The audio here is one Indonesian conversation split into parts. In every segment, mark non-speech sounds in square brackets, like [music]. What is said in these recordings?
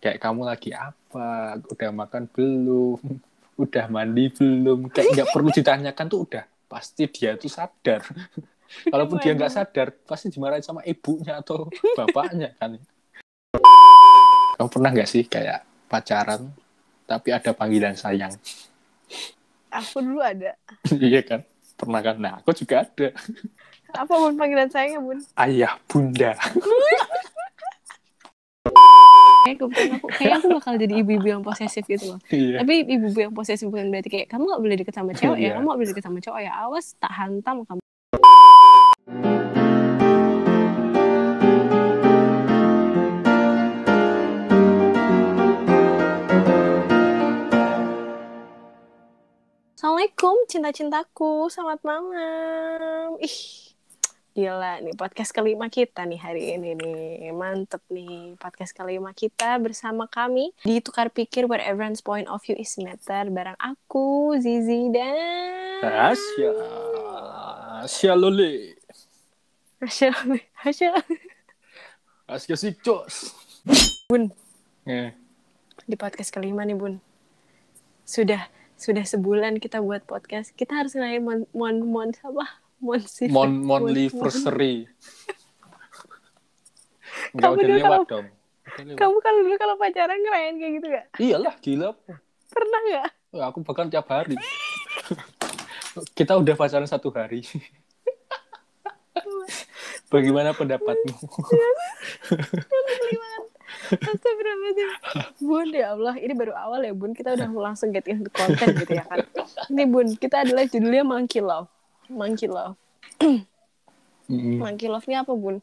kayak kamu lagi apa? Udah makan belum? [laughs] Udah mandi belum? Kayak nggak perlu [laughs] ditanyakan tuh udah. Pasti dia tuh sadar. [laughs] Kalaupun dia nggak sadar pasti dimarahin sama ibunya atau bapaknya kan? Kamu pernah nggak sih kayak pacaran tapi ada panggilan sayang? Aku dulu ada. iya kan? Pernah kan? Nah aku juga ada. Apa bun panggilan sayangnya bun? ayah bunda Kayak aku, aku, kayak aku bakal jadi ibu-ibu yang posesif gitu loh. iya Tapi ibu-ibu yang posesif bukan berarti kayak kamu gak boleh deket sama cewek ya, Iya. kamu gak boleh deket sama cowok ya. Awas tak hantam kamu. Assalamualaikum cinta-cintaku, selamat malam. Ih, gila nih podcast kelima kita nih hari ini nih. Mantep nih podcast kelima kita bersama kami di Tukar Pikir where everyone's point of view is matter. Bareng aku, Zizi dan... Asya Asya lole Hasya, Hasya. Asya si cos Bun, eh, di podcast kelima nih Bun. Sudah sudah sebulan kita buat podcast. Kita harus ngelain mon mon mon apa? Mon mon monliversary Enggak Kamu udah dulu lewat kalau- dong. Kamu kalau dulu kalau pacaran ngerayain kayak gitu gak? iyalah gila Pernah gak? Aku bahkan tiap hari [laughs] kita udah pacaran satu hari [laughs] bagaimana pendapatmu Astagfirullahaladzim. Bun, ya Allah. Ini baru awal ya, Bun. Kita udah langsung get into konten gitu ya kan. Ini, Bun. Kita adalah judulnya Monkey Love. Monkey Love. Mm, Monkey Love ini apa, Bun?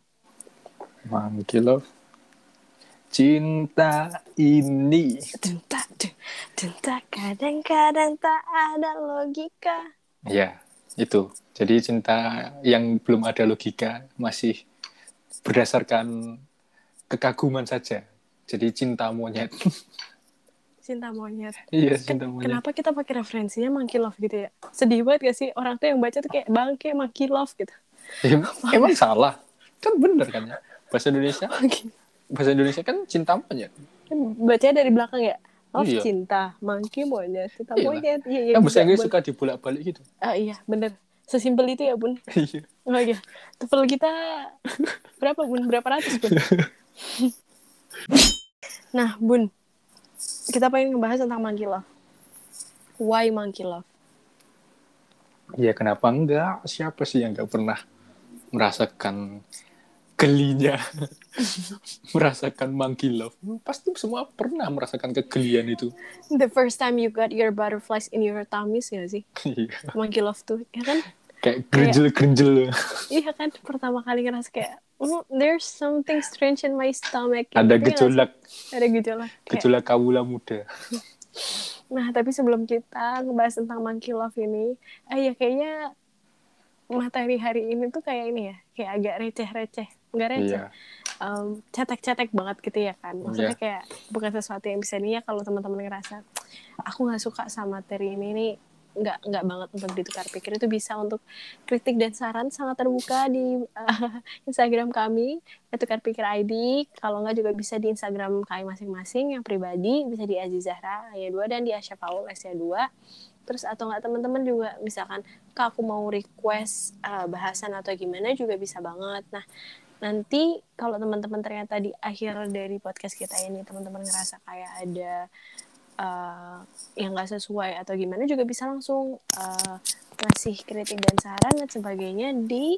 Monkey love cinta ini Cinta, cinta kadang-kadang tak ada logika. ya itu jadi cinta yang belum ada logika masih berdasarkan kekaguman saja jadi cinta monyet [laughs] Cinta monyet. iya cinta monyet Kenapa kita pakai referensinya Monkey Love gitu ya? Sedih banget gak sih? Orang tuh yang baca tuh kayak bangke Monkey Love gitu. Em- [laughs] emang salah kan bener kan ya bahasa Indonesia [laughs] Monkey. bahasa Indonesia kan cinta monyet Bacanya dari belakang ya? Love Iya. cinta, monkey monyet, cinta Iyalah. monyet. Iya, iya. kan bahasa Inggris suka dibolak-balik gitu Ah, iya, bener. Sesimpel itu ya, Bun. [laughs] Iya. Oh iya. TOEFL kita berapa, Bun? Berapa ratus, Bun? nah, Bun. Kita pengen ngebahas tentang monkey love. Why monkey love? Ya kenapa enggak? Siapa sih yang enggak pernah merasakan gelinya, [laughs] merasakan monkey love? Pasti semua pernah merasakan kegelian itu. The first time you got your butterflies in your tummies ya sih? [laughs] Iya. Monkey love tuh, ya kan? Kayak gerinjel-gerinjel. Iya kan? Pertama kali ngerasa kayak, "Mm, there's something strange in my stomach. Ada Gitu nggak gejolak, Ada gejolak. Kayak, gejolak kawula muda. [laughs] Nah, tapi sebelum kita ngebahas tentang monkey love ini, eh ya kayaknya materi hari ini tuh kayak ini ya, kayak agak receh-receh. Enggak receh. Iya. Em, cetek-cetek banget gitu ya kan. Maksudnya Iya. kayak bukan sesuatu yang bisa nih ya kalau teman-teman ngerasa aku nggak suka sama materi ini nih nggak nggak banget untuk ditukar pikir. Itu bisa untuk kritik dan saran sangat terbuka di eh, [laughs] Instagram kami. Tukar pikir ID kalau nggak juga bisa di Instagram kami masing-masing yang pribadi bisa di Aziz Zahra Ayah 2 dan di Asya Paul Asya 2 terus atau nggak teman-teman juga misalkan kak aku mau request eh, bahasan atau gimana juga bisa banget. Nah nanti kalau teman-teman ternyata di akhir dari podcast kita ini teman-teman ngerasa kayak ada eh, yang nggak sesuai atau gimana juga bisa langsung eh, ngasih kritik dan saran dan sebagainya di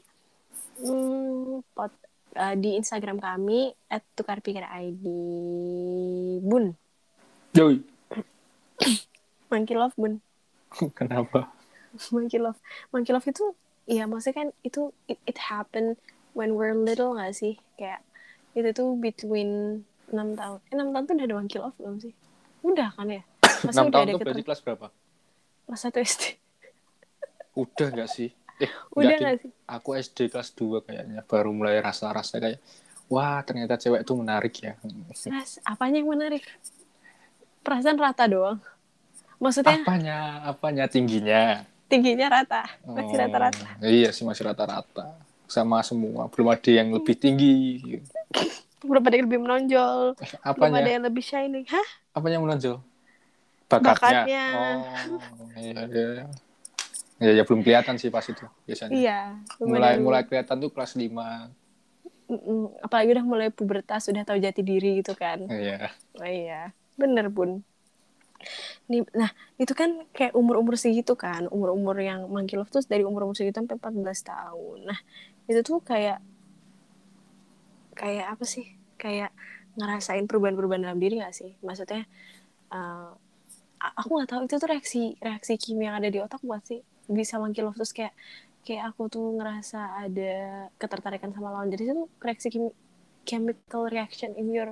hmm, pot- eh, di Instagram kami @tukarpikir_id bun. Yoi. [coughs] monkey love bun. [laughs] Kenapa? monkey love. Monkey love itu ya maksudnya kan itu it, it happen when we're little gak sih? Kayak itu tuh between 6 tahun. Eh 6 tahun tuh udah ada monkey love belum sih udah kan ya [coughs] Masa 6 udah tahun ada tuh berarti kelas berapa? kelas 1 SD [coughs] Udah nggak sih? Eh, [coughs] udah gak sih Aku SD kelas 2 kayaknya baru mulai rasa-rasa kayak wah ternyata cewek tuh menarik ya. Mas, apanya yang menarik perasaan rata doang maksudnya Apanya? Apanya tingginya? tingginya rata masih Oh, rata-rata Iya sih masih rata-rata. Sama semua. Belum ada yang lebih tinggi. Belum ada yang lebih menonjol. Belum ada apanya yang lebih shining. Hah? Apanya yang menonjol? Bakatnya, Bakatnya. oh iya, iya. ya ya belum kelihatan sih pas itu biasanya. Iya mulai mulai kelihatan tuh kelas 5 Mm-mm. apalagi udah mulai pubertas udah tahu jati diri gitu kan. Iya. Oh, iya. Bener bun. Nah itu kan kayak umur-umur segitu kan. Umur-umur yang manggil love tuh dari umur-umur segitu sampai 14 tahun. Nah itu tuh kayak kayak apa sih? Kayak ngerasain perubahan-perubahan dalam diri gak sih? Maksudnya eh, a- aku nggak tahu itu tuh reaksi reaksi kimia yang ada di otak buat sih. Bisa manggil love terus kayak kayak aku tuh ngerasa ada ketertarikan sama lawan jadi itu reaksi kim- chemical reaction in your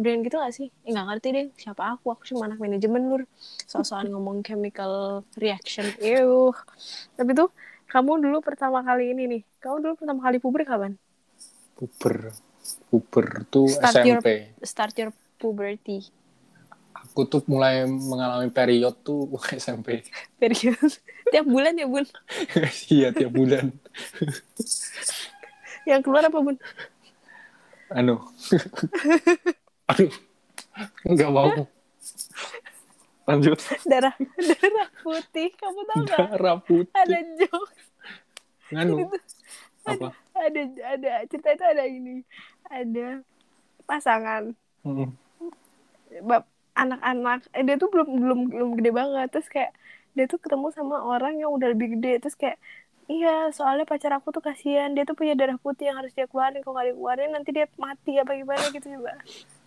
brain gitu gak sih? Eh, nggak ngerti deh siapa aku, aku cuma anak manajemen lur soal-soal [laughs] ngomong chemical reaction. Ew. tapi tuh kamu dulu pertama kali ini nih. Kamu dulu pertama kali puber kapan? puber puber tuh Start your- SMP start your puberty. Aku tuh mulai mengalami period tuh [laughs] SMP period. [laughs] Tiap bulan ya bun? [laughs] Iya tiap bulan. Yang keluar apa bun? anu. Aduh. Nggak mau. Lanjut. Darah darah putih. Kamu gak? darah putih. Ada jokes. Anu apa ada ada cerita itu ada ini ada pasangan. Mm. bab anak-anak eh, dia tuh belum belum belum gede banget. Terus kayak dia tuh ketemu sama orang yang udah lebih gede. Terus kayak iya soalnya pacar aku tuh kasihan. Dia tuh punya darah putih yang harus dia keluarin. Kalau nggak dikeluarin nanti dia mati apa gimana gitu coba.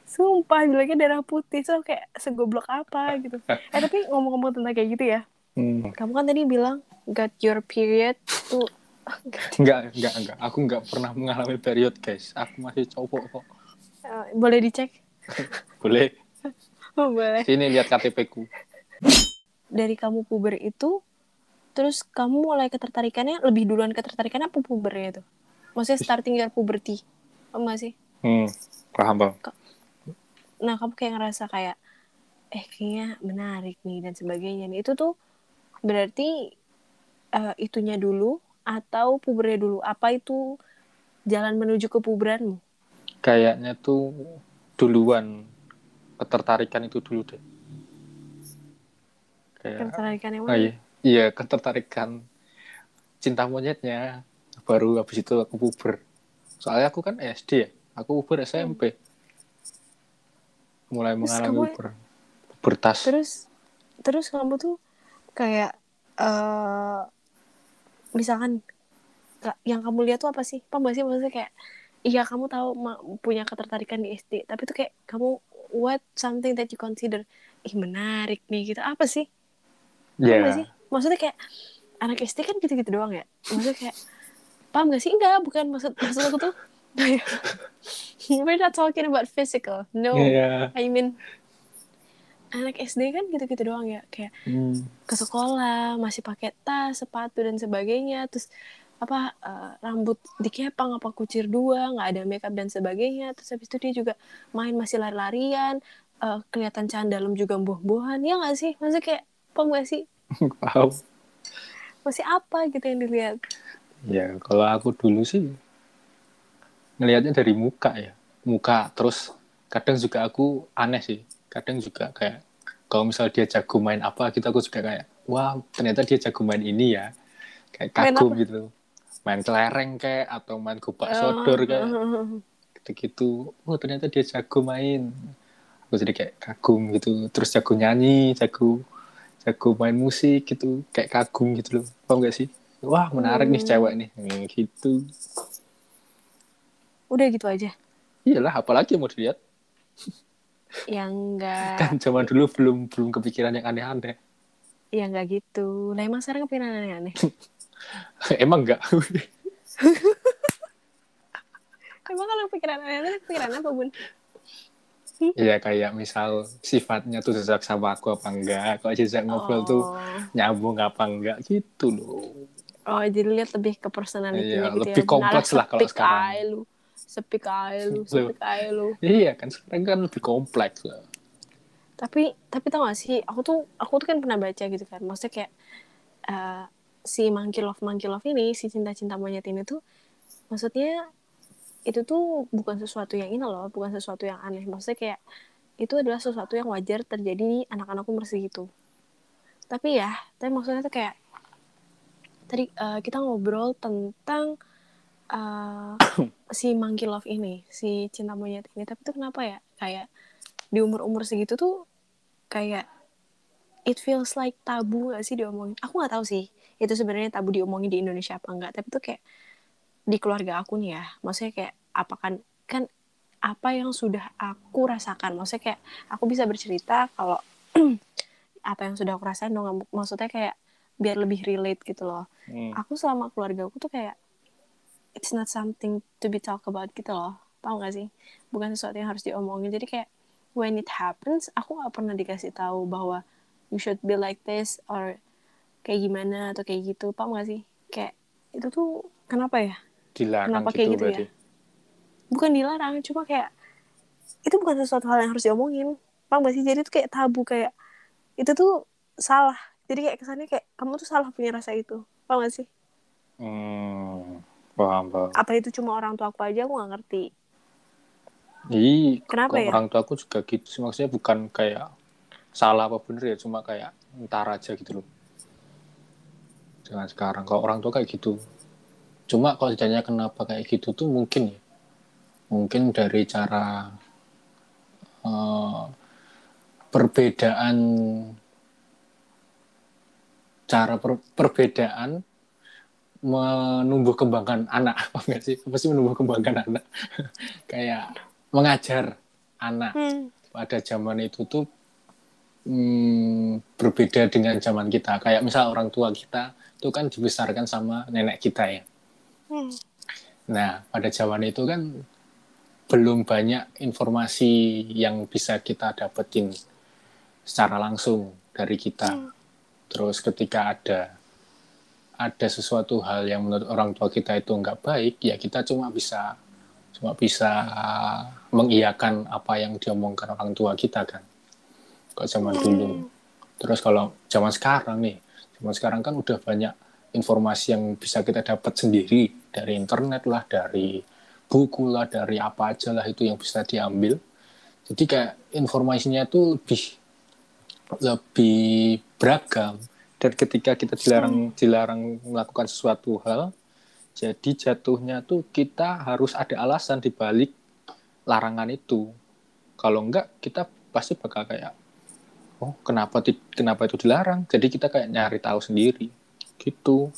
Sumpah bilangnya darah putih. So kayak segoblok apa? gitu. Eh tapi ngomong-ngomong tentang kayak gitu ya. Hmm. kamu kan tadi bilang got your period tuh Enggak, enggak, enggak. Aku enggak pernah mengalami period, guys. Aku masih cowok kok. Eh, boleh dicek [laughs] Boleh. oh, boleh Sini lihat KTP ku. dari kamu puber itu terus kamu mulai ketertarikannya lebih duluan ketertarikannya apa pubernya itu maksudnya starting your puberty oh sih Hmm, paham, paham. nah kamu kayak ngerasa kayak eh kayaknya menarik nih dan sebagainya nih itu tuh berarti eh, itunya dulu atau pubernya dulu apa itu jalan menuju ke puberanmu Kayaknya tuh duluan ketertarikan itu dulu deh. Kayak ketertarikannya oh, mana iya. iya, ketertarikan cinta monyetnya baru habis itu aku puber. Soalnya aku kan SD ya. Aku puber SMP. Mulai Terus mengalami kamu- puber. Pubertas. terus terus kamu tuh kayak eh misalkan ka- yang kamu lihat tuh apa sih? Paham gak sih? Maksudnya kayak iya kamu tahu ma- punya ketertarikan di SD tapi tuh kayak kamu what something that you consider ih menarik nih gitu. Apa sih? Paham Iya. gak sih? Maksudnya kayak anak SD kan gitu-gitu doang ya? Maksudnya kayak paham gak sih? Enggak bukan maksud maksud aku tuh. [laughs] We're not talking about physical. No. Iya. I mean anak SD kan gitu-gitu doang ya kayak Hmm. ke sekolah masih pakai tas sepatu dan sebagainya terus apa eh, rambut dikepang apa kucir dua nggak ada makeup dan sebagainya terus habis itu dia juga main masih lari-larian eh, kelihatan can dalam juga buah-buahan ya nggak sih maksudnya kayak apa nggak sih [laughs] Paham. masih apa gitu yang dilihat Ya, kalau aku dulu sih ngelihatnya dari muka ya. Muka, terus kadang juga aku aneh sih. Kadang juga kayak kalau misal dia jago main apa gitu aku juga kayak, wah ternyata dia jago main ini ya. Kayak kagum gitu. Main kelereng kayak atau main gobak Oh, sodor kayak [laughs] gitu-gitu. Oh ternyata dia jago main. Aku jadi kayak kagum gitu. Terus jago nyanyi, jago jago main musik gitu. Kayak kagum gitu loh. Paham gak sih? Wah menarik nih Hmm. cewek nih. Hmm, gitu. udah gitu aja Iyalah, apalagi yang mau dilihat. [laughs] yang enggak [laughs] Kan zaman dulu belum belum kepikiran yang aneh-aneh. ya enggak gitu lah emang sekarang kepikiran aneh-aneh [laughs] Emang enggak? [laughs] emang kalau kepikiran aneh-aneh kepikiran apa bun Iya kayak misal sifatnya tuh sejak sama aku apa enggak. Kalau sejak ngobrol tuh Oh. nyambung apa enggak gitu loh. Oh, jadi lihat lebih ke personality-nya Iya, gitu lebih ya. kompleks lah kalau sekarang. lu. Sepik aja lu, [laughs] sepik aja lu. Iya kan sekarang kan lebih kompleks lah. Tapi tapi tau gak sih, aku tuh aku tuh kan pernah baca gitu kan. Maksudnya kayak eh, si Monkey Love Monkey Love ini, si cinta-cinta monyet ini tuh maksudnya itu tuh bukan sesuatu yang ini loh bukan sesuatu yang aneh maksudnya kayak itu adalah sesuatu yang wajar terjadi di anak-anak umur segitu tapi ya tapi maksudnya tuh kayak tadi uh, kita ngobrol tentang uh, [coughs] si monkey love ini si cinta monyet ini. Tapi tuh kenapa ya? Kayak di umur-umur segitu tuh kayak it feels like tabu gak sih diomongin? Aku nggak tahu sih itu sebenarnya tabu diomongin di Indonesia apa enggak tapi tuh kayak di keluarga aku nih ya maksudnya kayak apa kan kan apa yang sudah aku rasakan? Maksudnya kayak aku bisa bercerita kalau [clears throat] apa yang sudah aku rasain dong. Maksudnya kayak biar lebih relate gitu loh. Hmm. aku selama keluarga aku tuh kayak it's not something to be talk about gitu loh. Tau gak sih? Bukan sesuatu yang harus diomongin. Jadi kayak when it happens aku gak pernah dikasih tahu bahwa you should be like this or kayak gimana atau kayak gitu. Paham gak sih? Kayak itu tuh kenapa ya? Dilarang kenapa kayak gitu, gitu ya? bukan dilarang cuma kayak itu bukan sesuatu hal yang harus diomongin. Paham gak sih? Jadi tuh kayak tabu kayak itu tuh salah. Jadi kayak kesannya kayak kamu tuh salah punya rasa itu. Paham gak sih? Hmm, paham paham apa itu cuma orang tua aku aja aku gak ngerti Iya, kenapa ya? Orang tua aku juga gitu sih. Maksudnya bukan kayak salah apa bener ya, cuma kayak ntar aja gitu loh. Jangan sekarang. Kalau orang tua kayak gitu, Cuma kalau ditanya kenapa kayak gitu tuh mungkin ya. Mungkin dari cara uh, perbedaan cara per, perbedaan menumbuh kembangkan anak [laughs] apa enggak sih apa sih menumbuh kembangkan anak [laughs] kayak mengajar anak hmm. pada zaman itu tuh hmm, berbeda dengan zaman kita kayak misal orang tua kita itu kan dibesarkan sama nenek kita ya Hmm. Nah, pada zaman itu kan belum banyak informasi yang bisa kita dapetin secara langsung dari kita. Hmm. Terus ketika ada ada sesuatu hal yang menurut orang tua kita itu nggak baik, ya kita cuma bisa cuma bisa mengiyakan apa yang diomongkan orang tua kita kan. Kalau zaman hmm. dulu. Terus kalau zaman sekarang nih, zaman sekarang kan udah banyak informasi yang bisa kita dapat sendiri dari internet lah, dari buku lah, dari apa aja lah itu yang bisa diambil. Jadi kayak informasinya itu lebih lebih beragam dan ketika kita dilarang hmm. dilarang melakukan sesuatu hal, jadi jatuhnya tuh kita harus ada alasan di balik larangan itu. Kalau enggak kita pasti bakal kayak oh kenapa kenapa itu dilarang? Jadi kita kayak nyari tahu sendiri gitu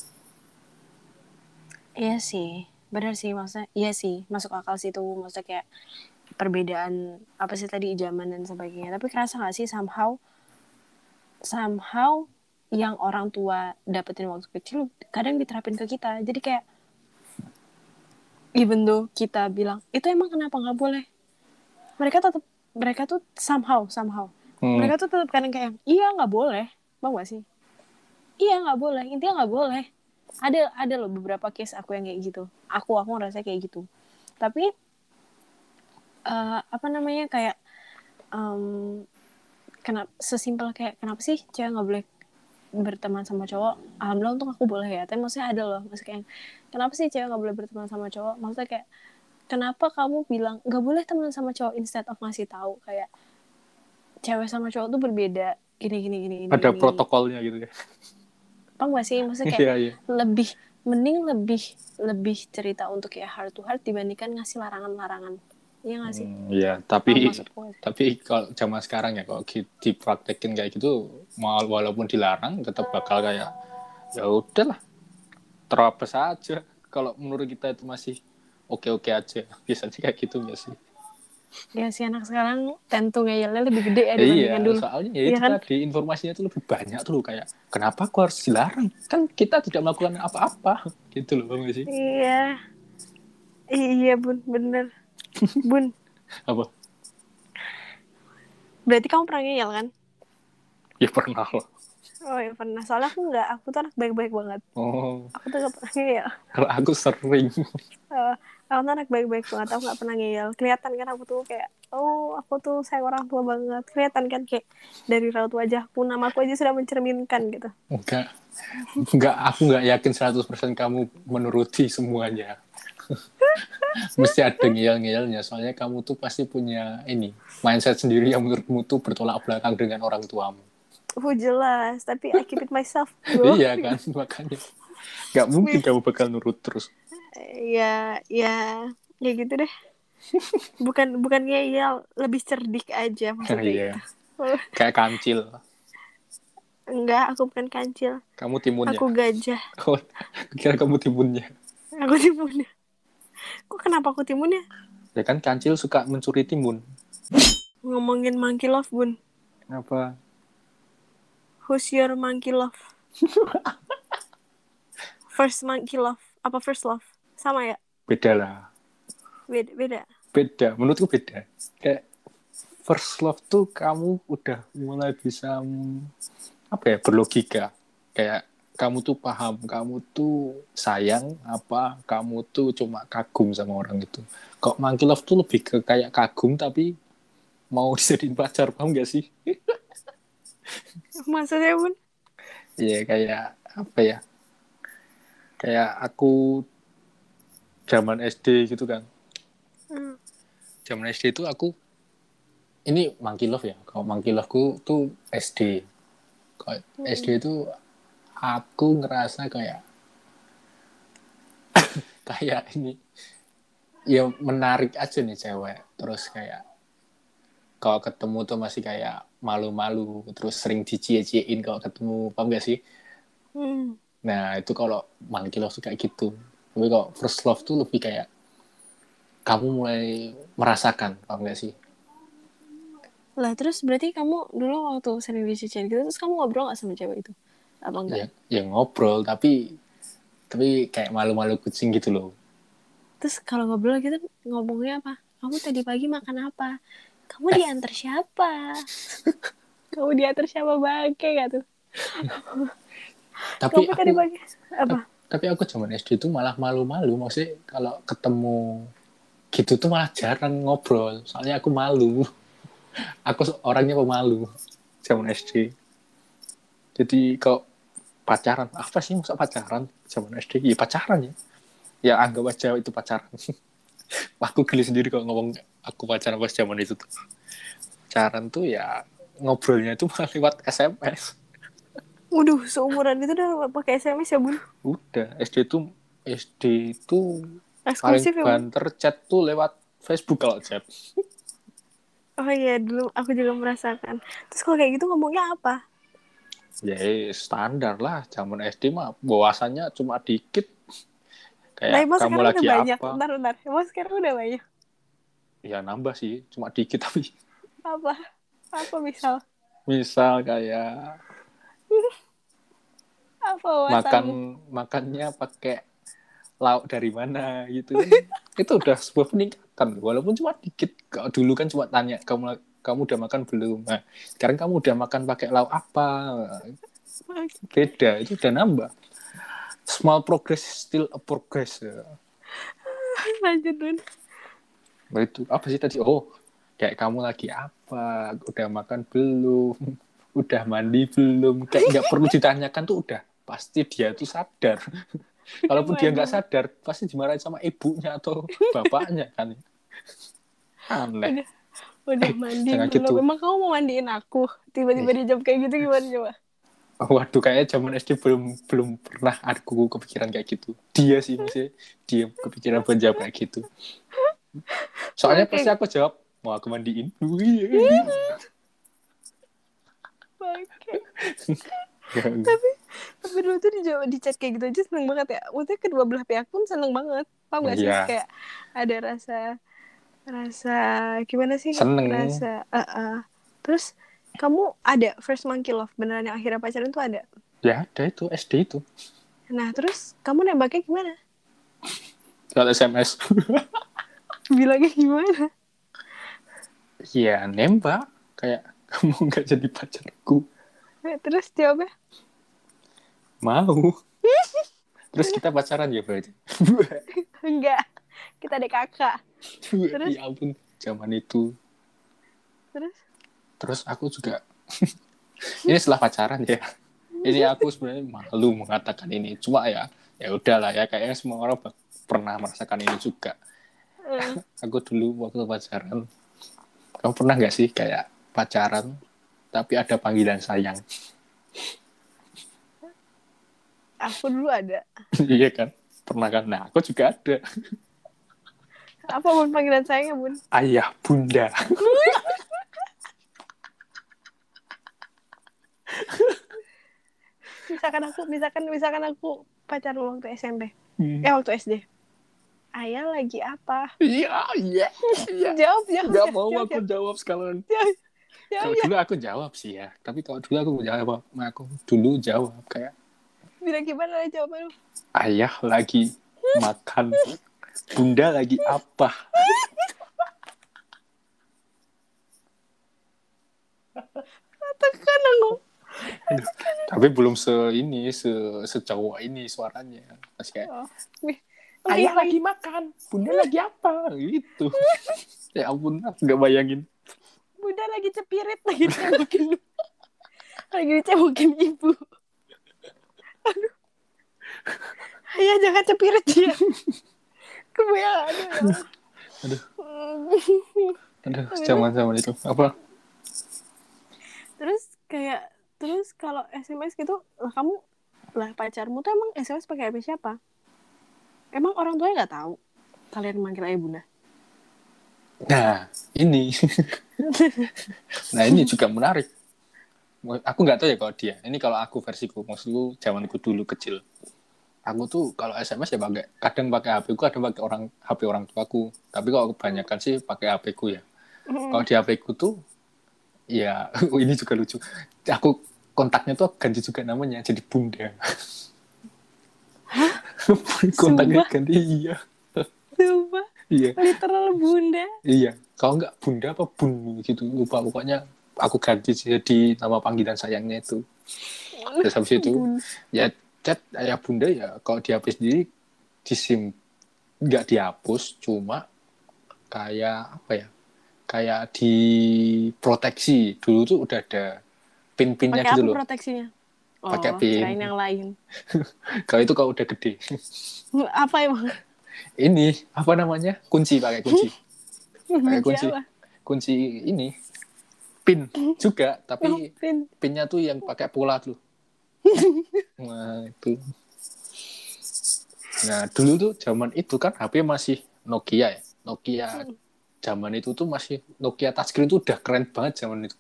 iya sih benar sih maksudnya iya sih masuk akal sih itu maksudnya kayak perbedaan apa sih tadi zaman dan sebagainya tapi kerasa gak sih somehow somehow yang orang tua dapetin waktu kecil kadang diterapin ke kita. Jadi kayak even though kita bilang itu emang kenapa nggak boleh? Mereka tetap mereka tuh somehow somehow. Hmm. mereka tuh tetap kadang kayak iya nggak boleh. Gak sih? Iya nggak boleh. Intinya nggak boleh. Ada ada loh beberapa case aku yang kayak gitu. Aku aku ngerasa kayak gitu. Tapi uh, apa namanya kayak um, kenapa sesimpel kayak kenapa sih cewek nggak boleh berteman sama cowok alhamdulillah untuk aku boleh ya. Tapi maksudnya ada loh maksudnya kayak kenapa sih cewek nggak boleh berteman sama cowok? Maksudnya kayak kenapa kamu bilang nggak boleh teman sama cowok instead of ngasih tahu? Kayak cewek sama cowok tuh berbeda. Gini gini gini, gini ada gini. protokolnya gitu ya? Apa gak sih? Maksudnya [laughs] kayak yeah, yeah. lebih mending lebih lebih cerita untuk ya heart to heart dibandingkan ngasih larangan-larangan Iya gak sih? Hmm, iya, tapi tapi kalau zaman sekarang ya kalau dipraktekin kayak gitu, walaupun dilarang tetap bakal kayak ya udahlah terapes aja. Kalau menurut kita itu masih oke-oke aja, [laughs] biasanya kayak gitu gak sih? ya si anak sekarang tentu ngeyelnya lebih gede ya dibandingkan iya, dulu. soalnya ya itu kan? tadi informasinya tuh lebih banyak tuh kayak kenapa aku harus dilarang? Kan kita tidak melakukan apa-apa [laughs] gitu loh Bang sih? Iya. Iya, Bun, bener. Bun. apa? Berarti kamu pernah ngeyel kan? Ya pernah loh. Oh ya pernah. Soalnya aku nggak, aku tuh anak baik-baik banget. Oh. Aku tuh gak pernah ngeyel. Kalau aku sering. Uh, aku tuh anak baik-baik banget. Aku gak pernah ngeyel. Kelihatan kan aku tuh kayak, oh aku tuh sayang orang tua banget. Kelihatan kan kayak dari raut wajahku, nama aku aja sudah mencerminkan gitu. Enggak. Enggak, aku nggak yakin 100% kamu menuruti semuanya. [laughs] mesti ada ngeyel-ngeyelnya soalnya kamu tuh pasti punya ini mindset sendiri yang menurutmu tuh bertolak belakang dengan orang tuamu Oh jelas, tapi I keep it myself. bro. [laughs] iya kan [laughs] makanya nggak mungkin kamu bakal nurut terus Ya, ya, ya gitu deh. Bukan bukan ngeyel, lebih cerdik aja maksudnya. iya kayak kancil Enggak, aku bukan kancil. kamu timunnya Aku gajah. oh, kira kamu timunnya Aku timunnya. Kok kenapa aku timunnya? ya kan kancil suka mencuri timun Ngomongin monkey love, Bun. apa Who's your monkey love? [laughs] First monkey love. Apa first love? Sama ya? beda lah Beda. beda. beda menurutku beda kayak first love tuh kamu udah mulai bisa mm, apa ya berlogika kayak kamu tuh paham kamu tuh sayang apa kamu tuh cuma kagum sama orang itu kok monkey love tuh lebih ke kayak kagum tapi mau [laughs] dijadiin pacar paham gak sih [laughs] Maksudnya, Bun? Iya kayak apa ya kayak aku zaman SD gitu kan Hmm. zaman SD itu aku ini monkey love ya kalau monkey love ku tuh SD kalau Hmm. SD itu aku ngerasa kayak [coughs] kayak ini ya menarik aja nih cewek terus kayak kalau ketemu tuh masih kayak malu-malu terus sering dicie-ciein kalau ketemu paham gak sih Hmm. Nah, itu kalau monkey love tuh kayak gitu. Tapi kalau first love tuh lebih kayak kamu mulai merasakan, paham gak sih? Lah, terus berarti kamu dulu waktu sering dicicin gitu, terus kamu ngobrol gak sama cewek itu? Apa enggak? Ya, ya ngobrol, tapi tapi kayak malu-malu kucing gitu loh. Terus kalau ngobrol gitu ngomongnya apa? Kamu tadi pagi makan apa? Kamu diantar siapa? Kamu diantar siapa bangke gak tuh? Tapi Kamu tadi aku, pagi apa? tapi aku zaman SD tuh malah malu-malu. Maksudnya kalau ketemu gitu tuh malah jarang ngobrol. Soalnya aku malu. [laughs] Aku orangnya pemalu zaman SD. Jadi kalau pacaran, apa sih masa pacaran zaman SD? Ya pacaran ya. Ya anggap aja itu pacaran. [laughs] aku geli sendiri kalau ngomong aku pacaran pas zaman itu tuh. Pacaran tuh ya ngobrolnya itu malah lewat SMS. Waduh, seumuran itu udah pakai SMS ya, Bun? Udah, SD itu SD itu paling Eksklusif ya, Bun? banter chat tuh lewat Facebook kalau chat. Oh iya, dulu aku juga merasakan. Terus kalau kayak gitu ngomongnya apa? Ya standar lah, zaman SD mah bawasannya cuma dikit. Nah, Kayak emang kamu lagi udah banyak. apa? Bentar, bentar. Emang sekarang udah banyak. Ya nambah sih, cuma dikit tapi Apa? Apa misal? misal kayak Apa makan makannya pakai lauk dari mana gitu [laughs] itu udah sebuah peningkatan walaupun cuma dikit kalau dulu kan cuma tanya kamu kamu udah makan belum? Nah, sekarang kamu udah makan pakai lauk apa? Beda itu udah nambah. Small progress still a progress. Ya. Lanjut. Nah, itu apa sih tadi? Oh kayak kamu lagi apa? Udah makan belum? [laughs] Udah mandi belum? Kayak nggak perlu ditanyakan tuh udah. Pasti dia tuh sadar. [laughs] Kalaupun dia nggak sadar pasti dimarahin sama ibunya atau bapaknya kan. Aneh Udah mandi jangan belum? gitu. Emang kamu mau mandiin aku? Tiba-tiba dijawab kayak gitu gimana coba? waduh kayaknya zaman SD belum belum pernah aku kepikiran kayak gitu dia sih maksudnya dia kepikiran buat jawab kayak gitu soalnya Oke. pasti aku jawab mau aku mandiin Wih. Bangke. [laughs] Tapi dulu tuh dijawab di chat kayak gitu aja seneng banget ya. Maksudnya kedua belah pihak pun seneng banget. Paham gak sih? Iya. Kayak ada rasa rasa gimana sih? Seneng. Rasa uh, uh. Terus kamu ada first monkey love beneran yang akhirnya pacaran tuh ada. ya ada itu SD itu Nah terus kamu nembaknya gimana? lewat SMS [laughs] Bilangnya gimana? ya nembak kayak [laughs] kamu nggak jadi pacarku Nah, terus jawabnya mau [laughs] terus kita pacaran ya berarti enggak. Kita ada kakak. Terus? ya ampun zaman itu Terus terus aku juga [laughs] ini setelah pacaran ya ini aku sebenarnya malu mengatakan ini cuma ya ya udahlah ya kayaknya semua orang pernah merasakan ini juga. Eh, [laughs] Aku dulu waktu pacaran, kamu pernah nggak sih kayak pacaran tapi ada panggilan sayang? aku dulu ada. [laughs] iya kan? Pernah kan? Nah, aku juga ada. Apa bun panggilan sayangnya bun? Ayah, bunda. Misalkan aku, misalkan misalkan aku pacaran waktu SMP, Hmm. eh waktu SD. Ayah lagi apa? Iya, iya, iya. Jawab, jawab. Gak jawab, mau jawab, aku jawab jawab, jawab, Kalau dulu aku jawab sih ya. Tapi kalau dulu aku jawab, aku dulu jawab kayak Bilang gimana lah jawaban lu? ayah lagi [laughs] makan, bunda lagi apa? Tekan aku. Tapi belum se ini, se secowok ini suaranya. Masih kayak Oh. Ayah lagi- makan, bunda lagi apa? Gitu. [laughs] ya ampun, aku gak bayangin. Bunda lagi cepirit lagi cebokin lagi dicebokin ibu. Aduh. Ayah jangan cepirit dia. [laughs] Kebayang aduh. ya. [laughs] Aduh. Aduh, zaman-zaman itu. Apa? terus kayak terus kalau SMS gitu lah kamu lah pacarmu tuh emang SMS pakai HP siapa? Emang orang tuanya nggak tahu kalian manggil ayah bunda? Nah, ini. nah, ini juga menarik. Aku nggak tahu ya kalau dia. Ini kalau aku versiku, maksudku zamanku dulu kecil. Aku tuh kalau SMS ya pakai kadang pakai HP ku, kadang pakai orang HP orang tuaku. Tapi kalau kebanyakan sih pakai HP ku ya. Kalau di HP ku tuh ya [laughs] ini juga lucu. Aku kontaknya tuh ganti juga namanya jadi Bunda. [laughs] kontaknya Sumpah? ganti iya. Sumpah, Iya. literal bunda. Iya, kalau nggak bunda apa bun gitu lupa pokoknya aku ganti jadi nama panggilan sayangnya itu. Terus habis itu ya chat ayah bunda ya kalau di HP sendiri disim nggak dihapus cuma kayak apa ya kayak diproteksi dulu tuh udah ada pin-pinnya gitu loh proteksinya? Oh, Pakai pin. yang lain. [laughs] kalau itu kalau udah gede Apa emang? ini apa namanya kunci pakai kunci [laughs] Pakai kunci. Kunci ini pin [laughs] juga Oh, tapi pin. pinnya tuh yang pakai pola tuh. Nah, itu. Nah, dulu tuh zaman itu kan HP masih Nokia ya. Nokia Hmm. zaman itu tuh masih Nokia touchscreen tuh udah keren banget zaman itu.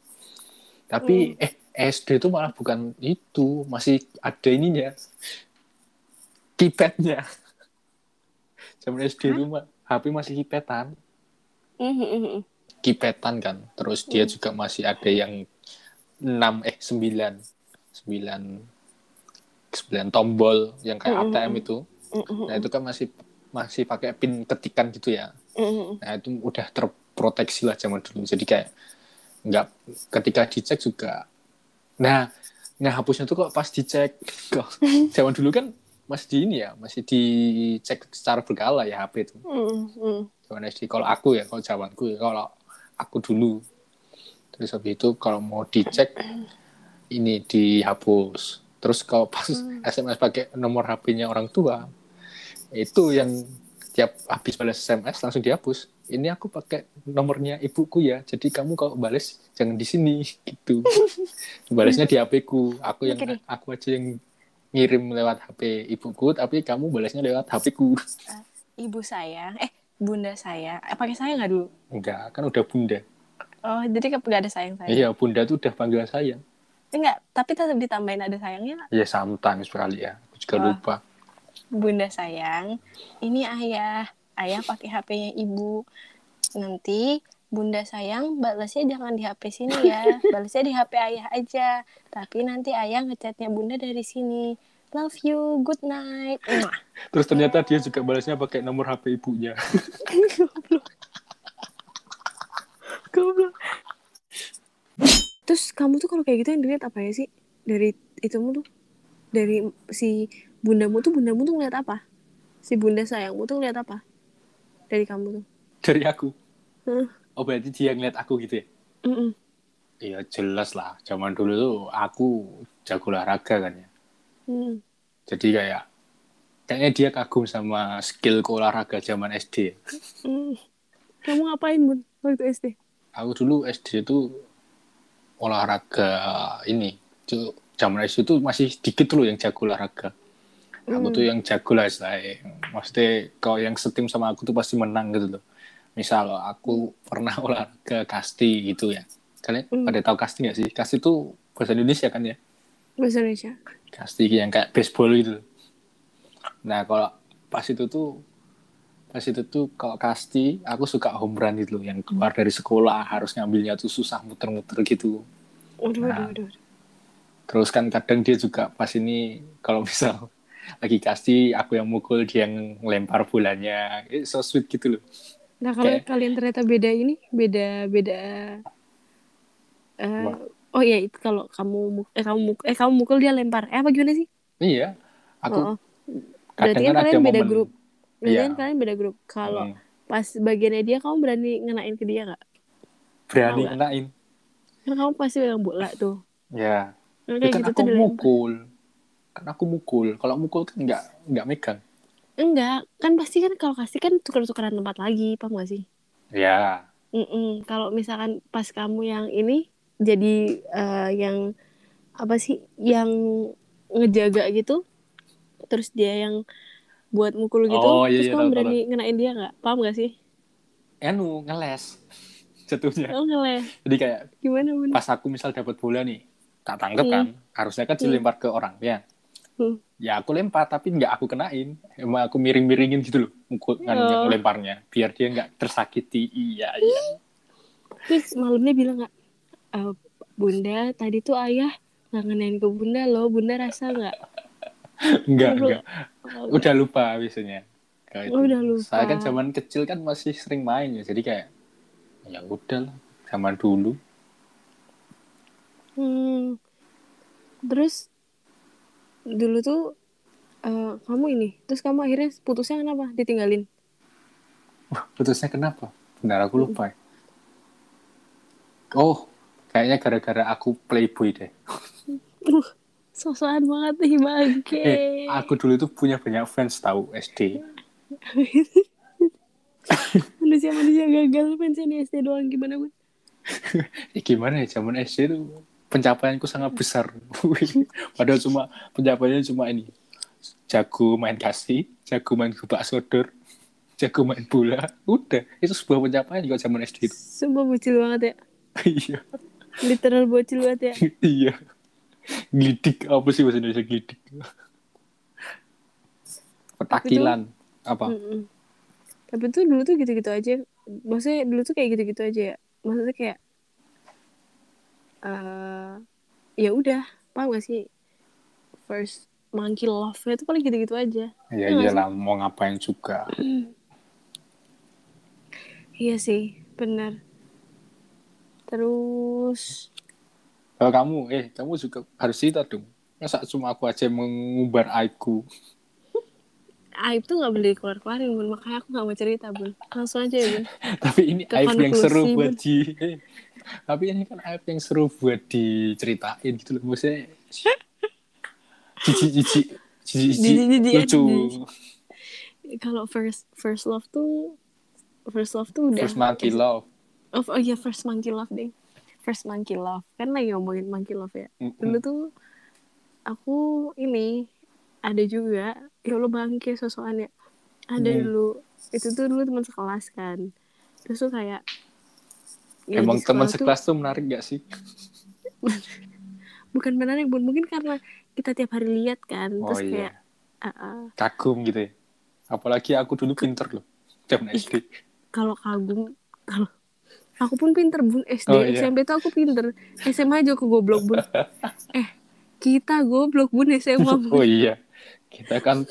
Tapi Hmm. eh SD tuh malah bukan itu, masih ada ininya. Keypadnya. [laughs] Zaman SD itu mah HP masih keypadan mhm. kipetan kan. Terus dia juga masih ada yang 6 eh 9 9 9 tombol yang kayak Mm, mm, ATM mm. itu. Mhm, Nah, itu kan masih masih pakai pin ketikan gitu ya. mhm. Nah, itu udah terproteksi lah zaman dulu. Jadi kayak nggak ketika dicek juga nah ngehapusnya tuh kok pas dicek [laughs] kok zaman dulu kan masih di ini ya, masih dicek secara berkala ya HP itu mhm. zaman SD kalau aku ya kalau zamanku ya kalau aku dulu terus habis itu kalau mau dicek ini dihapus. Terus kalau pas SMS pakai nomor HP-nya orang tua itu yang tiap habis balas SMS langsung dihapus. Ini aku pakai nomornya ibuku ya jadi kamu kalau balas jangan di sini gitu. [laughs] Balasnya di HP ku. Aku yang aku aja yang ngirim lewat HP ibuku tapi kamu balasnya lewat HP ku. Ibu sayang, eh bunda saya, eh, pakai saya nggak dulu? enggak kan udah bunda. Oh, jadi nggak ada sayang sayang. Iya, bunda tuh udah panggil saya. Enggak, tapi tetap ditambahin ada sayangnya. Ya sometimes sekali ya. Aku juga Wah. lupa. Bunda sayang, ini ayah. Ayah pakai HP-nya ibu. Nanti bunda sayang balasnya jangan di HP sini ya. [laughs] Balasnya di HP ayah aja. Tapi nanti ayah ngechatnya bunda dari sini. Love you, good night. Terus ternyata dia juga balasnya pakai nomor HP ibunya. [laughs] Goblok. Goblok. Terus kamu tuh kalau kayak gitu yang dilihat apa ya sih? Dari itumu tuh? Dari si bundamu tuh, bundamu tuh ngeliat apa? Si bunda sayangmu tuh ngeliat apa? Dari kamu tuh? Dari aku. Hah? Oh berarti dia ngeliat aku gitu ya? Iya jelas lah. Zaman dulu tuh aku jago olahraga kan ya. Hmm. Jadi kayak kayaknya dia kagum sama skill olahraga zaman SD. Hmm. Kamu ngapain bun waktu SD? Aku dulu SD itu olahraga ini. Zaman SD itu masih dikit dulu yang jago olahraga. Aku Hmm. tuh yang jago lah istilahnya. Maksudnya kalau yang setim sama aku tuh pasti menang gitu loh. Misal aku pernah [laughs] olahraga kasti gitu ya. Kalian Hmm. pada tahu kasti nggak sih? Kasti itu bahasa Indonesia kan ya? Bahasa Indonesia. Kasti yang kayak baseball gitu. Nah kalau pas itu tuh pas itu tuh kalau kasti aku suka home run gitu loh yang keluar dari sekolah harus ngambilnya tuh susah muter-muter gitu. Waduh, Nah. waduh, waduh. Terus kan kadang dia juga pas ini kalau misal [laughs] lagi kasti aku yang mukul dia yang lempar bolanya. Eh, so sweet gitu loh. Nah kalau Kayak- kalian ternyata beda ini, beda beda. Apa? oh iya itu kalau kamu mu- eh kamu muk- eh kamu mukul dia lempar. Eh apa gimana sih? Iya. Aku Oh, oh. Berarti kadang kan kan kalian beda momen. grup. Iya. kan kalian beda grup. Kalau Hmm, pas bagiannya dia kamu berani ngenain ke dia nggak? berani kenain. Kan kamu pasti pegang bola tuh. Ya. Kan Ya kan gitu aku tuh mukul. Kan aku mukul. Kalau mukul kan nggak nggak megang. Enggak, kan pasti kan kalau kasih kan tuker-tukeran tempat lagi, paham gak sih? Ya. Mm-mm. Kalau misalkan pas kamu yang ini jadi eh, yang apa sih yang ngejaga gitu, terus dia yang buat mukul gitu, Oh, iya, terus iya, kamu tahu, berani ngenain dia nggak? Paham gak sih? Anu ngeles [laughs] jatuhnya. Oh ngeles, Jadi kayak gimana bun? pas aku misal dapat bola nih, tak tangkep Hmm. kan. Harusnya kan dilempar ke orang ya. Hmm. Ya aku lempar tapi nggak aku kenain. Emang aku miring-miringin gitu loh mukul Oh. yang lemparnya biar dia nggak tersakiti. Iya iya. Terus malamnya bilang nggak, "Eh, bunda tadi tuh ayah nggak ngenain ke bunda loh, bunda rasa nggak? Enggak enggak. Oh, Udah lupa biasanya. Kayak Oh, itu. udah lupa. Saya kan zaman kecil kan masih sering main ya. Jadi kayak ya udah lah zaman dulu. Hmm. Terus dulu tuh eh, kamu ini, terus kamu akhirnya putusnya kenapa? Ditinggalin? Putusnya kenapa? Benar aku lupa. ya. Oh, kayaknya gara-gara aku playboy deh. Sosokan banget nih bangke. Eh, aku dulu tuh punya banyak fans tahu SD. [laughs] Manusia-manusia gagal pensiun di SD doang gimana bun? [laughs] Ya, gimana ya zaman SD itu pencapaianku sangat besar. [laughs] Padahal cuma pencapaiannya cuma ini. Jago main kasih, jago main gebak sodor, jago main bola. Udah, itu sebuah pencapaian juga zaman SD itu. Sumpah bocil banget ya. Iya, Literal bocil banget ya. iya. Glidik apa sih bahasa Indonesia glidik? Petakilan apa? Mm-mm. Tapi tuh dulu tuh gitu-gitu aja. Maksudnya dulu tuh kayak gitu-gitu aja ya. Maksudnya kayak eh ya udah, paham gak sih? First monkey love-nya tuh paling gitu-gitu aja. Ya Iya nggak iyalah mau ngapain juga. Iya sih, benar. Terus Kalau kamu, eh kamu juga harus cerita dong. Masa cuma aku aja mengumbar aibku. [laughs] aib tuh nggak boleh dikeluar-keluarin bun makanya aku nggak mau cerita bun langsung aja ya bun [laughs] Tapi ini Ke aib yang seru konklusi, buat Bun. di... [laughs] Tapi ini kan aib yang seru buat diceritain gitu loh. Maksudnya jijik-jijik jijik-jijik Jijik-jijik, lucu. jijik. kalau first first love tuh first love tuh udah First monkey love. oh, oh iya first monkey love deh first monkey love kan lagi ngomongin monkey love ya Mm-mm. dulu tuh aku ini ada juga ya Allah bangke sosokan ya ada Hmm. dulu itu tuh dulu teman sekelas kan terus tuh kayak ya Emang teman tuh- sekelas tuh menarik gak sih? [laughs] bukan menarik bun mungkin karena kita tiap hari lihat kan Oh terus iya. kayak ah, ah. Kagum gitu ya. Apalagi aku dulu pinter loh. Zaman SD. kalau kagum kalau aku pun pinter bun SD Oh, iya. SMP tuh aku pinter SMA aja aku goblok bun [laughs] eh kita goblok bun SMA bun. Oh iya. Kita kan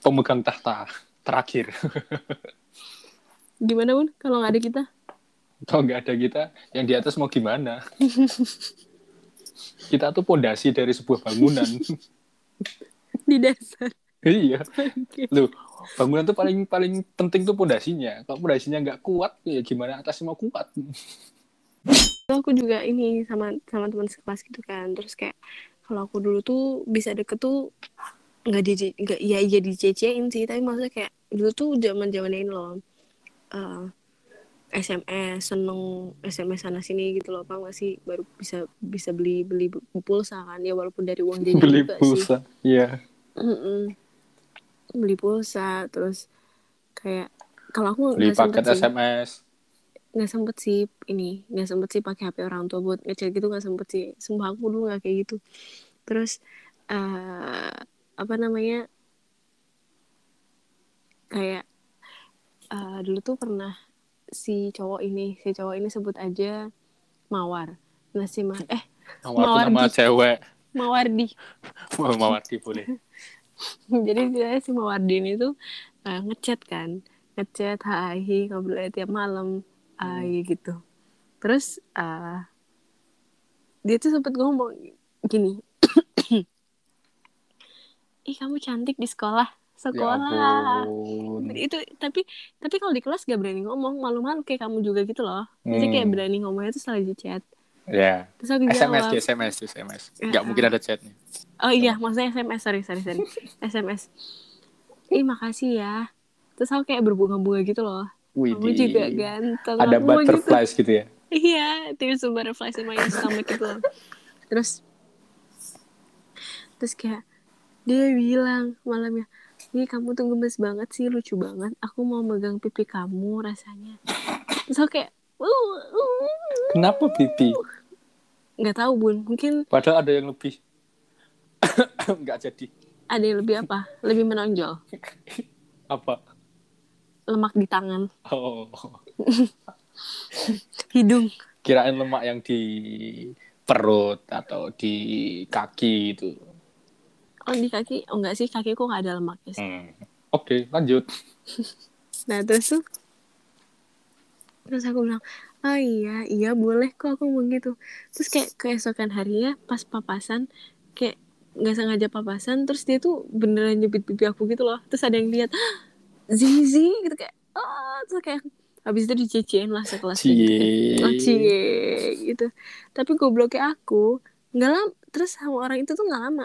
pemegang tahta terakhir. gimana bun kalau nggak ada kita Kalau nggak ada kita, yang di atas mau gimana? [laughs] kita tuh pondasi dari sebuah bangunan. di dasar iya. Loh, bangunan tuh paling paling penting tuh pondasinya. Kalau pondasinya nggak kuat, ya gimana atasnya mau kuat? Aku juga ini sama sama teman sekelas gitu kan terus kayak kalau aku dulu tuh bisa deket tuh nggak di nggak iya iya dicecein sih tapi maksudnya kayak dulu tuh zaman zaman ini loh eh, SMS seneng SMS sana sini gitu loh apa nggak sih baru bisa bisa beli beli pulsa kan ya walaupun dari uang jajan beli juga pulsa iya Mm-mm. Beli pulsa terus kayak kalau aku beli paket sih. SMS nggak sempet sih ini nggak sempet sih pakai HP orang tua buat ngechat gitu nggak sempet sih. Sumpah aku dulu nggak kayak gitu. Terus eh apa namanya kayak eh, dulu tuh pernah si cowok ini si cowok ini sebut aja mawar. Nah si ma eh Mawar tuh nama Mawardi. cewek. Mawardi. Wah, [laughs] Mawardi boleh [laughs] jadi dia si mawardi ini tuh eh, ngechat kan. Ngechat hai ngobrol tiap malam? Hai gitu. Terus eh, dia tuh sempet ngomong gini [coughs] ih kamu cantik di sekolah. Ya sekolah. ampun. Itu tapi tapi kalau di kelas gak berani ngomong. Malu-malu kayak kamu juga gitu loh. Jadi kayak Hmm. berani ngomongnya tuh setelah di chat ya. Terus aku SMS jawab di SMS di SMS Ya. nggak mungkin ada chatnya oh iya maksudnya SMS sorry sorry sorry. [laughs] SMS ih makasih ya. Terus aku kayak berbunga-bunga gitu loh. Wih, kamu juga ganteng. Ada Aku mau gitu. butterflies gitu ya? Iya there's a butterflies in my stomach gitu loh. Terus terus kayak dia bilang malamnya Ih kamu tuh gemes banget sih lucu banget. Aku mau megang pipi kamu rasanya. Terus aku kayak kenapa pipi nggak tahu bun. Mungkin padahal ada yang lebih. [coughs] Nggak jadi. Ada yang lebih apa? Lebih menonjol. Apa? Lemak di tangan. Oh. [laughs] Hidung. Kirain lemak yang di perut atau di kaki itu. Oh di kaki? Oh enggak sih. Kakiku nggak ada lemak ya Hmm. oke lanjut. [laughs] Nah terus tuh terus aku bilang oh iya iya boleh kok aku mau gitu. Terus kayak keesokan harinya pas papasan kayak nggak sengaja papasan terus dia tuh beneran nyebit pipi aku gitu loh. Terus ada yang lihat "Hah, Zizi gitu kayak oh terus kayak habis itu dicecein lah sekelas gitu kayak, oh, cie cie gitu. Tapi gobloknya aku nggak lama terus sama orang itu tuh nggak lama.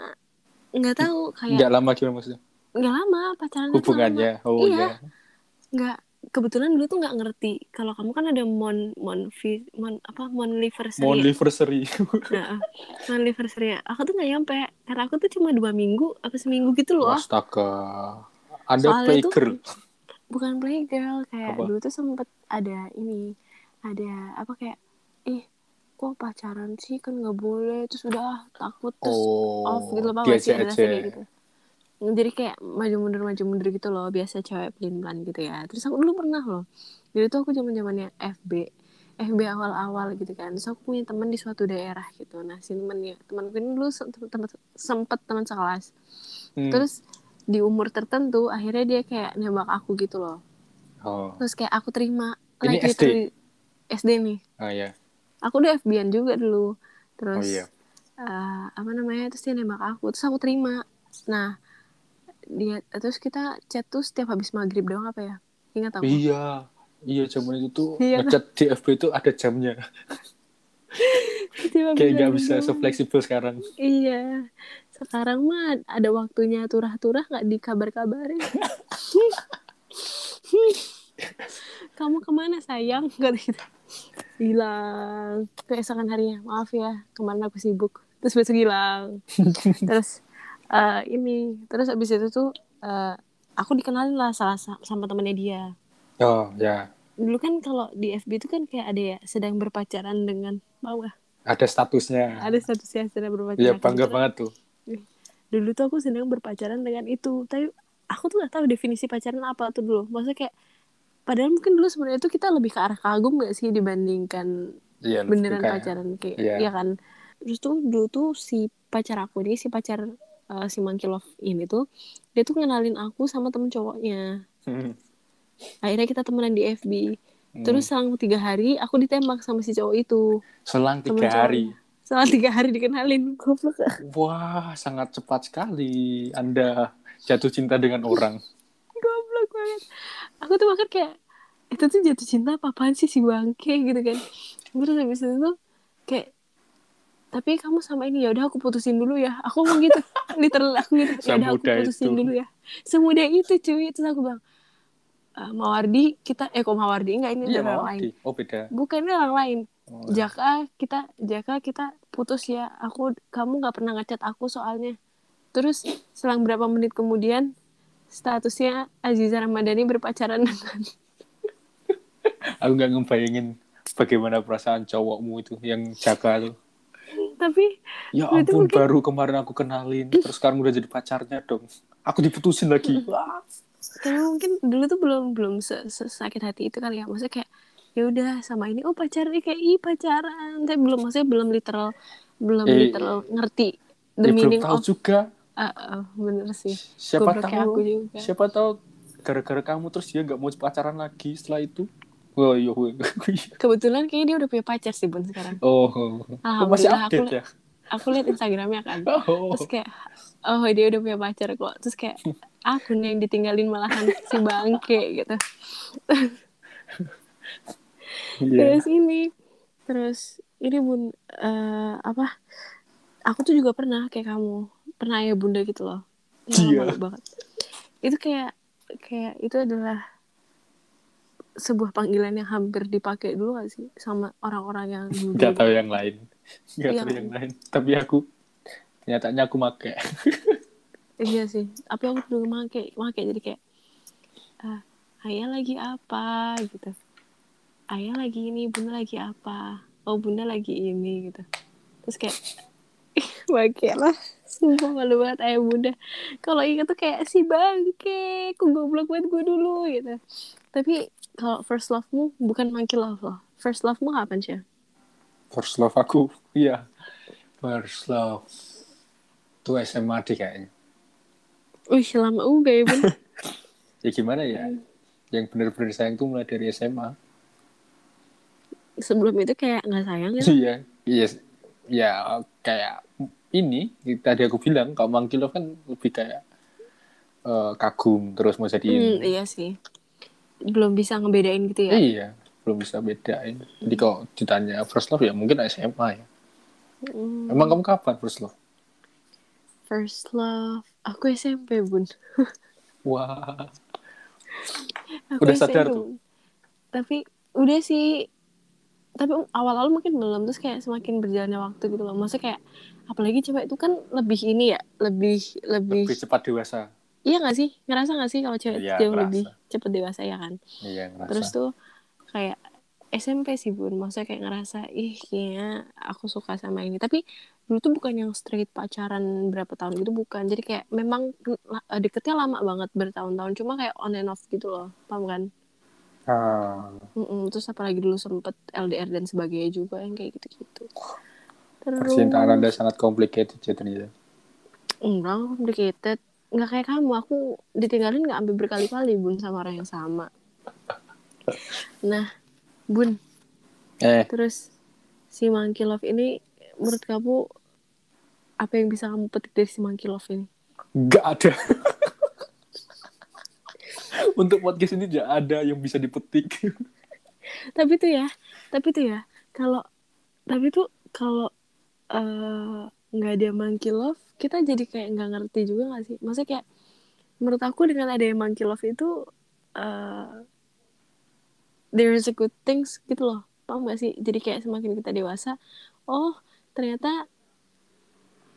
Nggak tahu kayak nggak lama gimana maksudnya? Nggak lama pacaran nggak lama. hubungannya? Oh Iya. iya. Nggak kebetulan dulu tuh nggak ngerti. Kalau kamu kan ada mon mon mon apa mon anniversary mau ya? anniversary. [laughs] Nah, mon anniversary ya. aku tuh nggak nyampe. Karena aku tuh cuma dua minggu apa seminggu gitu loh. Astaga. Ada Soalnya tuh- playgirl. bukan playgirl kayak Apa? dulu tuh sempet ada ini ada apa kayak ih kok pacaran sih? Kan nggak boleh. Terus udah takut terus oh off gitu loh dia aja gitu jadi kayak maju mundur maju mundur gitu loh. Biasa cewek pelin pelan gitu ya. Terus aku dulu pernah loh. Jadi tuh aku zaman zamannya FB FB awal awal gitu kan. Terus aku punya teman di suatu daerah gitu. Nah si temennya temanku ini dulu se- tem- sempet teman sekelas. Hmm. terus di umur tertentu akhirnya dia kayak nembak aku gitu loh. Oh. Terus kayak aku terima. Ini like SD? literally- SD nih. Oh iya. Aku udah FB-an juga dulu. Oh terus iya. eh, apa namanya terus dia nembak aku. Terus aku terima. Nah dia terus kita chat tuh setiap habis maghrib doang apa ya? Ingat aku? Iya. Iya zaman itu tuh [laughs] Iya. ngechat di FB itu ada jamnya. Kayak nggak maghrib bisa doang. sefleksibel sekarang. Iya. Sekarang mah ada waktunya turah-turah nggak dikabar-kabarin. [laughs] Kamu ke mana sayang? [laughs] Kata gitu. Hilang. Keesokan harinya. Maaf ya. Kemarin aku sibuk. Terus besok hilang. Terus eh, ini. Terus abis itu tuh eh, aku dikenalin lah salah sa- sama temennya dia. Oh ya. Dulu kan kalau di FB itu kan kayak ada ya sedang berpacaran dengan mau ada statusnya. Ada statusnya sedang berpacaran. Iya bangga Kebetulan banget tuh. dulu tuh aku sedang berpacaran dengan itu. Tapi aku tuh gak tahu definisi pacaran apa tuh dulu. Maksudnya kayak padahal mungkin dulu sebenarnya tuh kita lebih ke arah kagum gak sih dibandingkan iya lebih beneran kayak- pacaran kayak Iya. ya kan? Terus tuh dulu tuh si pacar aku nih si pacar eh, si Monkey Love ini tuh dia tuh ngenalin aku sama temen cowoknya. Hmm. akhirnya kita temenan di FB Hmm. terus selang tiga hari aku ditembak sama si cowok itu. Selang temen tiga hari. Selang tiga hari dikenalin goblok. Wah sangat cepat sekali anda jatuh cinta dengan orang. [laughs] Goblok banget. Aku tuh bahkan kayak itu tuh jatuh cinta apa apaan sih si bangke? gitu kan. Terus habis itu tuh kayak tapi kamu sama ini ya udah aku putusin dulu ya. Aku ngomong gitu [laughs] literal aku gitu ya udah aku putusin itu. dulu ya. Semudah itu cuy. Terus aku bilang "Eh, Mawardi kita eh kok Mawardi? Enggak ini Iya, orang mau lain. Oh, beda. bukan ini orang lain. Oh, Jaka kita Jaka kita putus ya. Aku kamu nggak pernah ngechat aku soalnya. Terus selang berapa menit kemudian statusnya Aziza Ramadhani berpacaran dengan Aku. [laughs] Nggak ngebayangin bagaimana perasaan cowokmu itu yang jaga tuh. Tapi Ya ampun, mungkin- baru kemarin aku kenalin, terus sekarang udah jadi pacarnya dong. Aku diputusin lagi. Wah. tapi mungkin dulu tuh belum belum sakit hati itu kali ya maksudnya kayak ya udah sama ini oh pacaran nih kayak ih pacaran tapi belum maksudnya belum literal belum Eh, literal ngerti the Ya, belum tahu of juga. Ah, bener sih Siapa Gobloknya tahu? aku juga. Siapa tahu gara-gara kamu terus dia nggak mau pacaran lagi setelah itu. Wah, iya, [laughs] kebetulan kayaknya dia udah punya pacar sih bun sekarang. Oh, oh masih Alhamdulillah, aku- update ya? aku lihat Instagramnya kan. [laughs] Oh, terus kayak oh dia udah punya pacar kok. Terus kayak [laughs] aku nih yang ditinggalin malahan si bangke gitu. Iya. terus ini terus ini bun eh, apa? Aku tuh juga pernah kayak kamu pernah ya bunda gitu loh. Iya. Malu banget. Itu kayak kayak itu adalah sebuah panggilan yang hampir dipakai dulu gak sih sama orang-orang yang [laughs] dulu? Nggak tahu yang lain. Nggak Iya. tahu yang lain. Tapi aku, nyatanya aku make. [laughs] iya sih. Tapi aku dulu make make. Jadi kayak ah, ayah lagi apa? Gitu. Ayah lagi ini bunda lagi apa? Oh bunda lagi ini gitu. Terus kayak [laughs] bangke lah. Sumpah malu banget ayah bunda. Kalau ingat tuh kayak si bangke. Aku goblok banget gue dulu gitu. Tapi kalau first love-mu bukan monkey love loh first love-mu apa sih First love aku, iya. First love. Itu SMA deh kayaknya. Wih, lama juga ya, Bun. [laughs] Ya gimana ya? Yang bener-bener sayang tuh mulai dari SMA. Sebelum itu kayak nggak sayang gitu. Iya, iya, ya kayak ini tadi aku bilang kalau Monkey Love kan lebih kayak eh, kagum terus mau Hmm, jadiin. iya sih. Belum bisa ngebedain gitu ya. Iya, belum bisa bedain. Jadi kalau ditanya first love ya mungkin SMA ya. Hmm, Emang kamu kapan first love? First love. Aku SMP, Bun. [laughs] Wah, Aku Udah sadar SMP, tuh? Tapi udah sih. Tapi awal-awal mungkin belum. Terus kayak semakin berjalannya waktu gitu loh. Maksudnya kayak apalagi cewek itu kan lebih ini ya, lebih lebih, lebih cepat dewasa. Iya gak sih? Ngerasa gak sih kalau cewek jauh ngerasa. lebih cepet dewasa ya kan? Iya, ngerasa. Terus tuh kayak SMP sih bun, maksudnya kayak ngerasa ih kayaknya aku suka sama ini. Tapi dulu tuh bukan yang straight pacaran berapa tahun gitu bukan. Jadi kayak memang la- deketnya lama banget bertahun-tahun. Cuma kayak on and off gitu loh, paham kan? Mm-mm, Terus apalagi dulu sempet LDR dan sebagainya juga yang kayak gitu-gitu. Terus percintaan Anda sangat complicated ya ternyata. enggak complicated. Enggak kayak kamu, aku ditinggalin nggak sampai berkali-kali bun sama orang yang sama. Nah, bun, Eh, Terus si Monkey Love ini menurut kamu apa yang bisa kamu petik dari si Monkey Love ini? nggak ada. [laughs] Untuk podcast ini tidak ada yang bisa dipetik. Tapi tuh ya, tapi tuh ya, kalau tapi tuh kalau eh, nggak ada Monkey Love, kita jadi kayak nggak ngerti juga nggak sih? Maksudnya kayak menurut aku dengan ada Monkey Love itu eh there is a good things gitu loh. Paham gak sih? Jadi kayak semakin kita dewasa, oh ternyata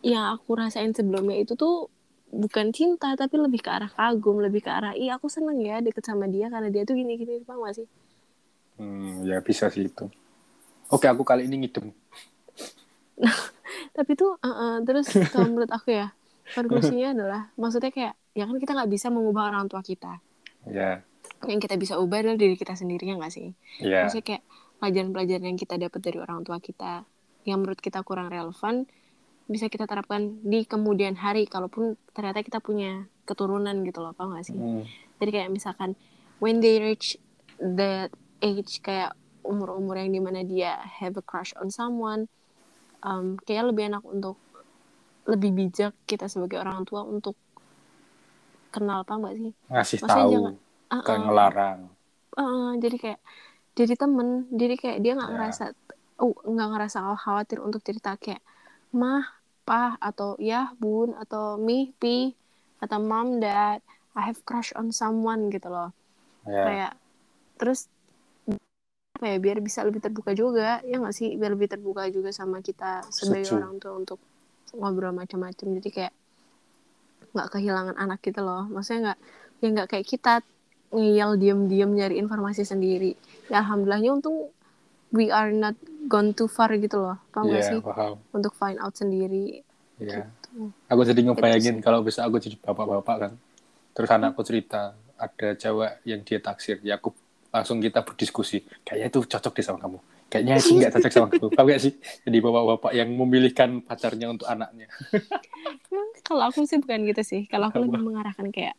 yang aku rasain sebelumnya itu tuh bukan cinta tapi lebih ke arah kagum, lebih ke arah ih aku seneng ya deket sama dia karena dia tuh gini-gini, paham gak sih? Hmm, ya bisa sih itu. Oke, aku kali ini ngidem. [laughs] tapi tuh uh, uh, terus kalau menurut aku ya konklusinya adalah maksudnya kayak ya kan kita nggak bisa mengubah orang tua kita. Ya, yang kita bisa ubah adalah diri kita sendiri ya nggak sih? Ya. maksudnya kayak pelajaran-pelajaran yang kita dapat dari orang tua kita yang menurut kita kurang relevan bisa kita terapkan di kemudian hari kalaupun ternyata kita punya keturunan gitu loh apa nggak sih? Hmm, jadi kayak misalkan when they reach that age kayak umur-umur yang di mana dia have a crush on someone um, kayak lebih enak untuk lebih bijak kita sebagai orang tua untuk kenal apa nggak sih ngasih Maksudnya tahu, jangan- kan ah. ngelarang. Uh, jadi kayak jadi temen jadi kayak dia nggak Ya. ngerasa nggak ngerasa khawatir untuk cerita kayak mah pah atau ya bun atau mi pi atau mom dad I have crush on someone gitu loh Ya. kayak terus apa ya biar bisa lebih terbuka juga ya nggak sih biar lebih terbuka juga sama kita sebagai Setuju. orang tua untuk ngobrol macam-macam jadi kayak nggak kehilangan anak gitu loh maksudnya nggak ya nggak kayak kita ngeyel diem-diem nyari informasi sendiri ya alhamdulillahnya untung we are not gone too far gitu loh paham nggak Iya, sih paham. untuk find out sendiri Iya. gitu. Aku jadi ngebayangin kalau bisa aku jadi bapak-bapak kan. Terus anakku cerita ada cewek yang dia taksir. Ya aku langsung kita berdiskusi. Kayaknya itu cocok deh sama kamu. Kayaknya sih nggak cocok sama kamu. Paham gak sih? Jadi bapak-bapak yang memilihkan pacarnya untuk anaknya. kalau aku sih bukan gitu sih kalau aku lebih mengarahkan kayak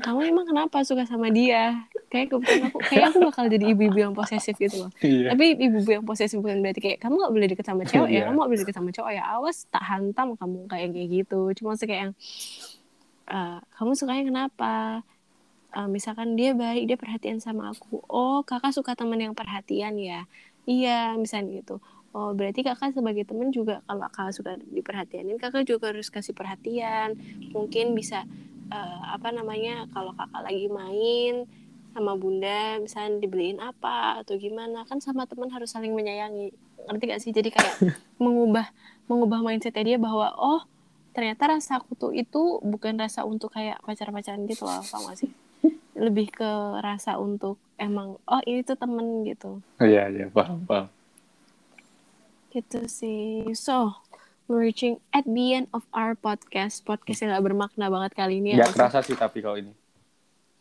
kamu emang kenapa suka sama dia kayak kebetulan aku kayak aku bakal jadi ibu-ibu yang posesif gitu loh Iya. tapi ibu-ibu yang posesif bukan berarti kayak kamu gak boleh deket sama [laughs] cewek ya Iya. kamu gak boleh deket sama cowok ya awas tak hantam kamu kayak kayak gitu cuma sih kayak yang eh, kamu sukanya kenapa Eh, misalkan dia baik dia perhatian sama aku. Oh kakak suka teman yang perhatian ya? Iya misalnya gitu. Oh berarti kakak sebagai teman juga kalau kakak suka diperhatianin kakak juga harus kasih perhatian. Mungkin bisa eh, apa namanya kalau kakak lagi main sama bunda misalnya dibeliin apa atau gimana kan sama teman harus saling menyayangi. Ngerti gak sih? Jadi kayak [laughs] mengubah mengubah mindsetnya dia bahwa oh ternyata rasa kutu itu bukan rasa untuk kayak pacar-pacaran gitu loh. Gak sih lebih ke rasa untuk emang oh ini tuh temen gitu Iya, iya, paham, paham. gitu sih so we're reaching at the end of our podcast podcast yang gak bermakna banget kali ini ya sih? kerasa sih tapi kalau ini.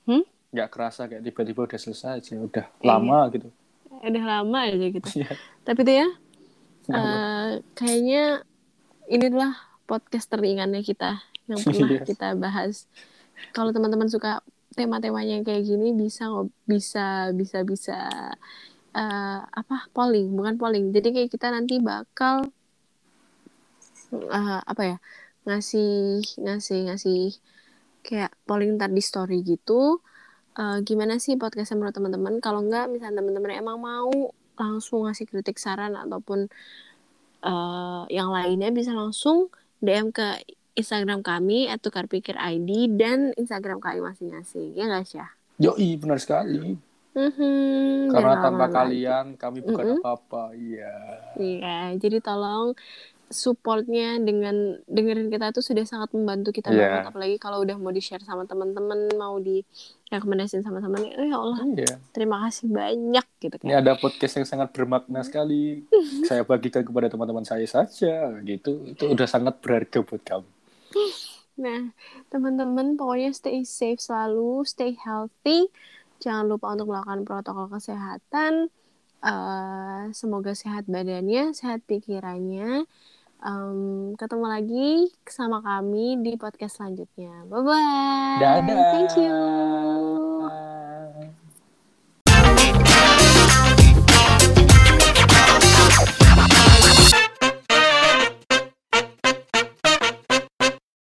Hmm? Nggak kerasa kayak tiba-tiba udah selesai aja. Udah Iya. lama gitu. udah lama aja gitu Iya. tapi tuh ya eh, kayaknya ini adalah podcast teringannya kita yang pernah [laughs] Iya. kita bahas kalau teman-teman suka tema-temanya kayak gini bisa bisa bisa bisa eh, apa polling bukan polling. Jadi kayak kita nanti bakal eh, apa ya ngasih ngasih ngasih kayak polling ntar di story gitu. Eh, gimana sih podcastnya menurut teman-teman? Kalau nggak misalnya teman-teman emang mau langsung ngasih kritik saran ataupun eh, yang lainnya bisa langsung DM ke Instagram kami atau Pikir ID dan Instagram kami masing-masing ya nggak sih Yoi, benar sekali. Mhm, Karena tanpa lama-lama lagi. kalian kami bukan Mm-mm. apa-apa. Iya. Iya, jadi tolong supportnya dengan dengerin kita tuh sudah sangat membantu kita Iya. banget apalagi kalau udah mau di share sama teman-teman mau di rekomendasiin sama teman oh ya Allah Iya. terima kasih banyak gitu Ini kan ada podcast yang sangat bermakna sekali. [laughs] saya bagikan kepada teman-teman saya saja, gitu. Itu udah sangat berharga buat kamu. Nah teman-teman pokoknya stay safe selalu stay healthy. Jangan lupa untuk melakukan protokol kesehatan. Eh, semoga sehat badannya sehat pikirannya. Em, ketemu lagi sama kami di podcast selanjutnya. Bye bye Dadah. thank you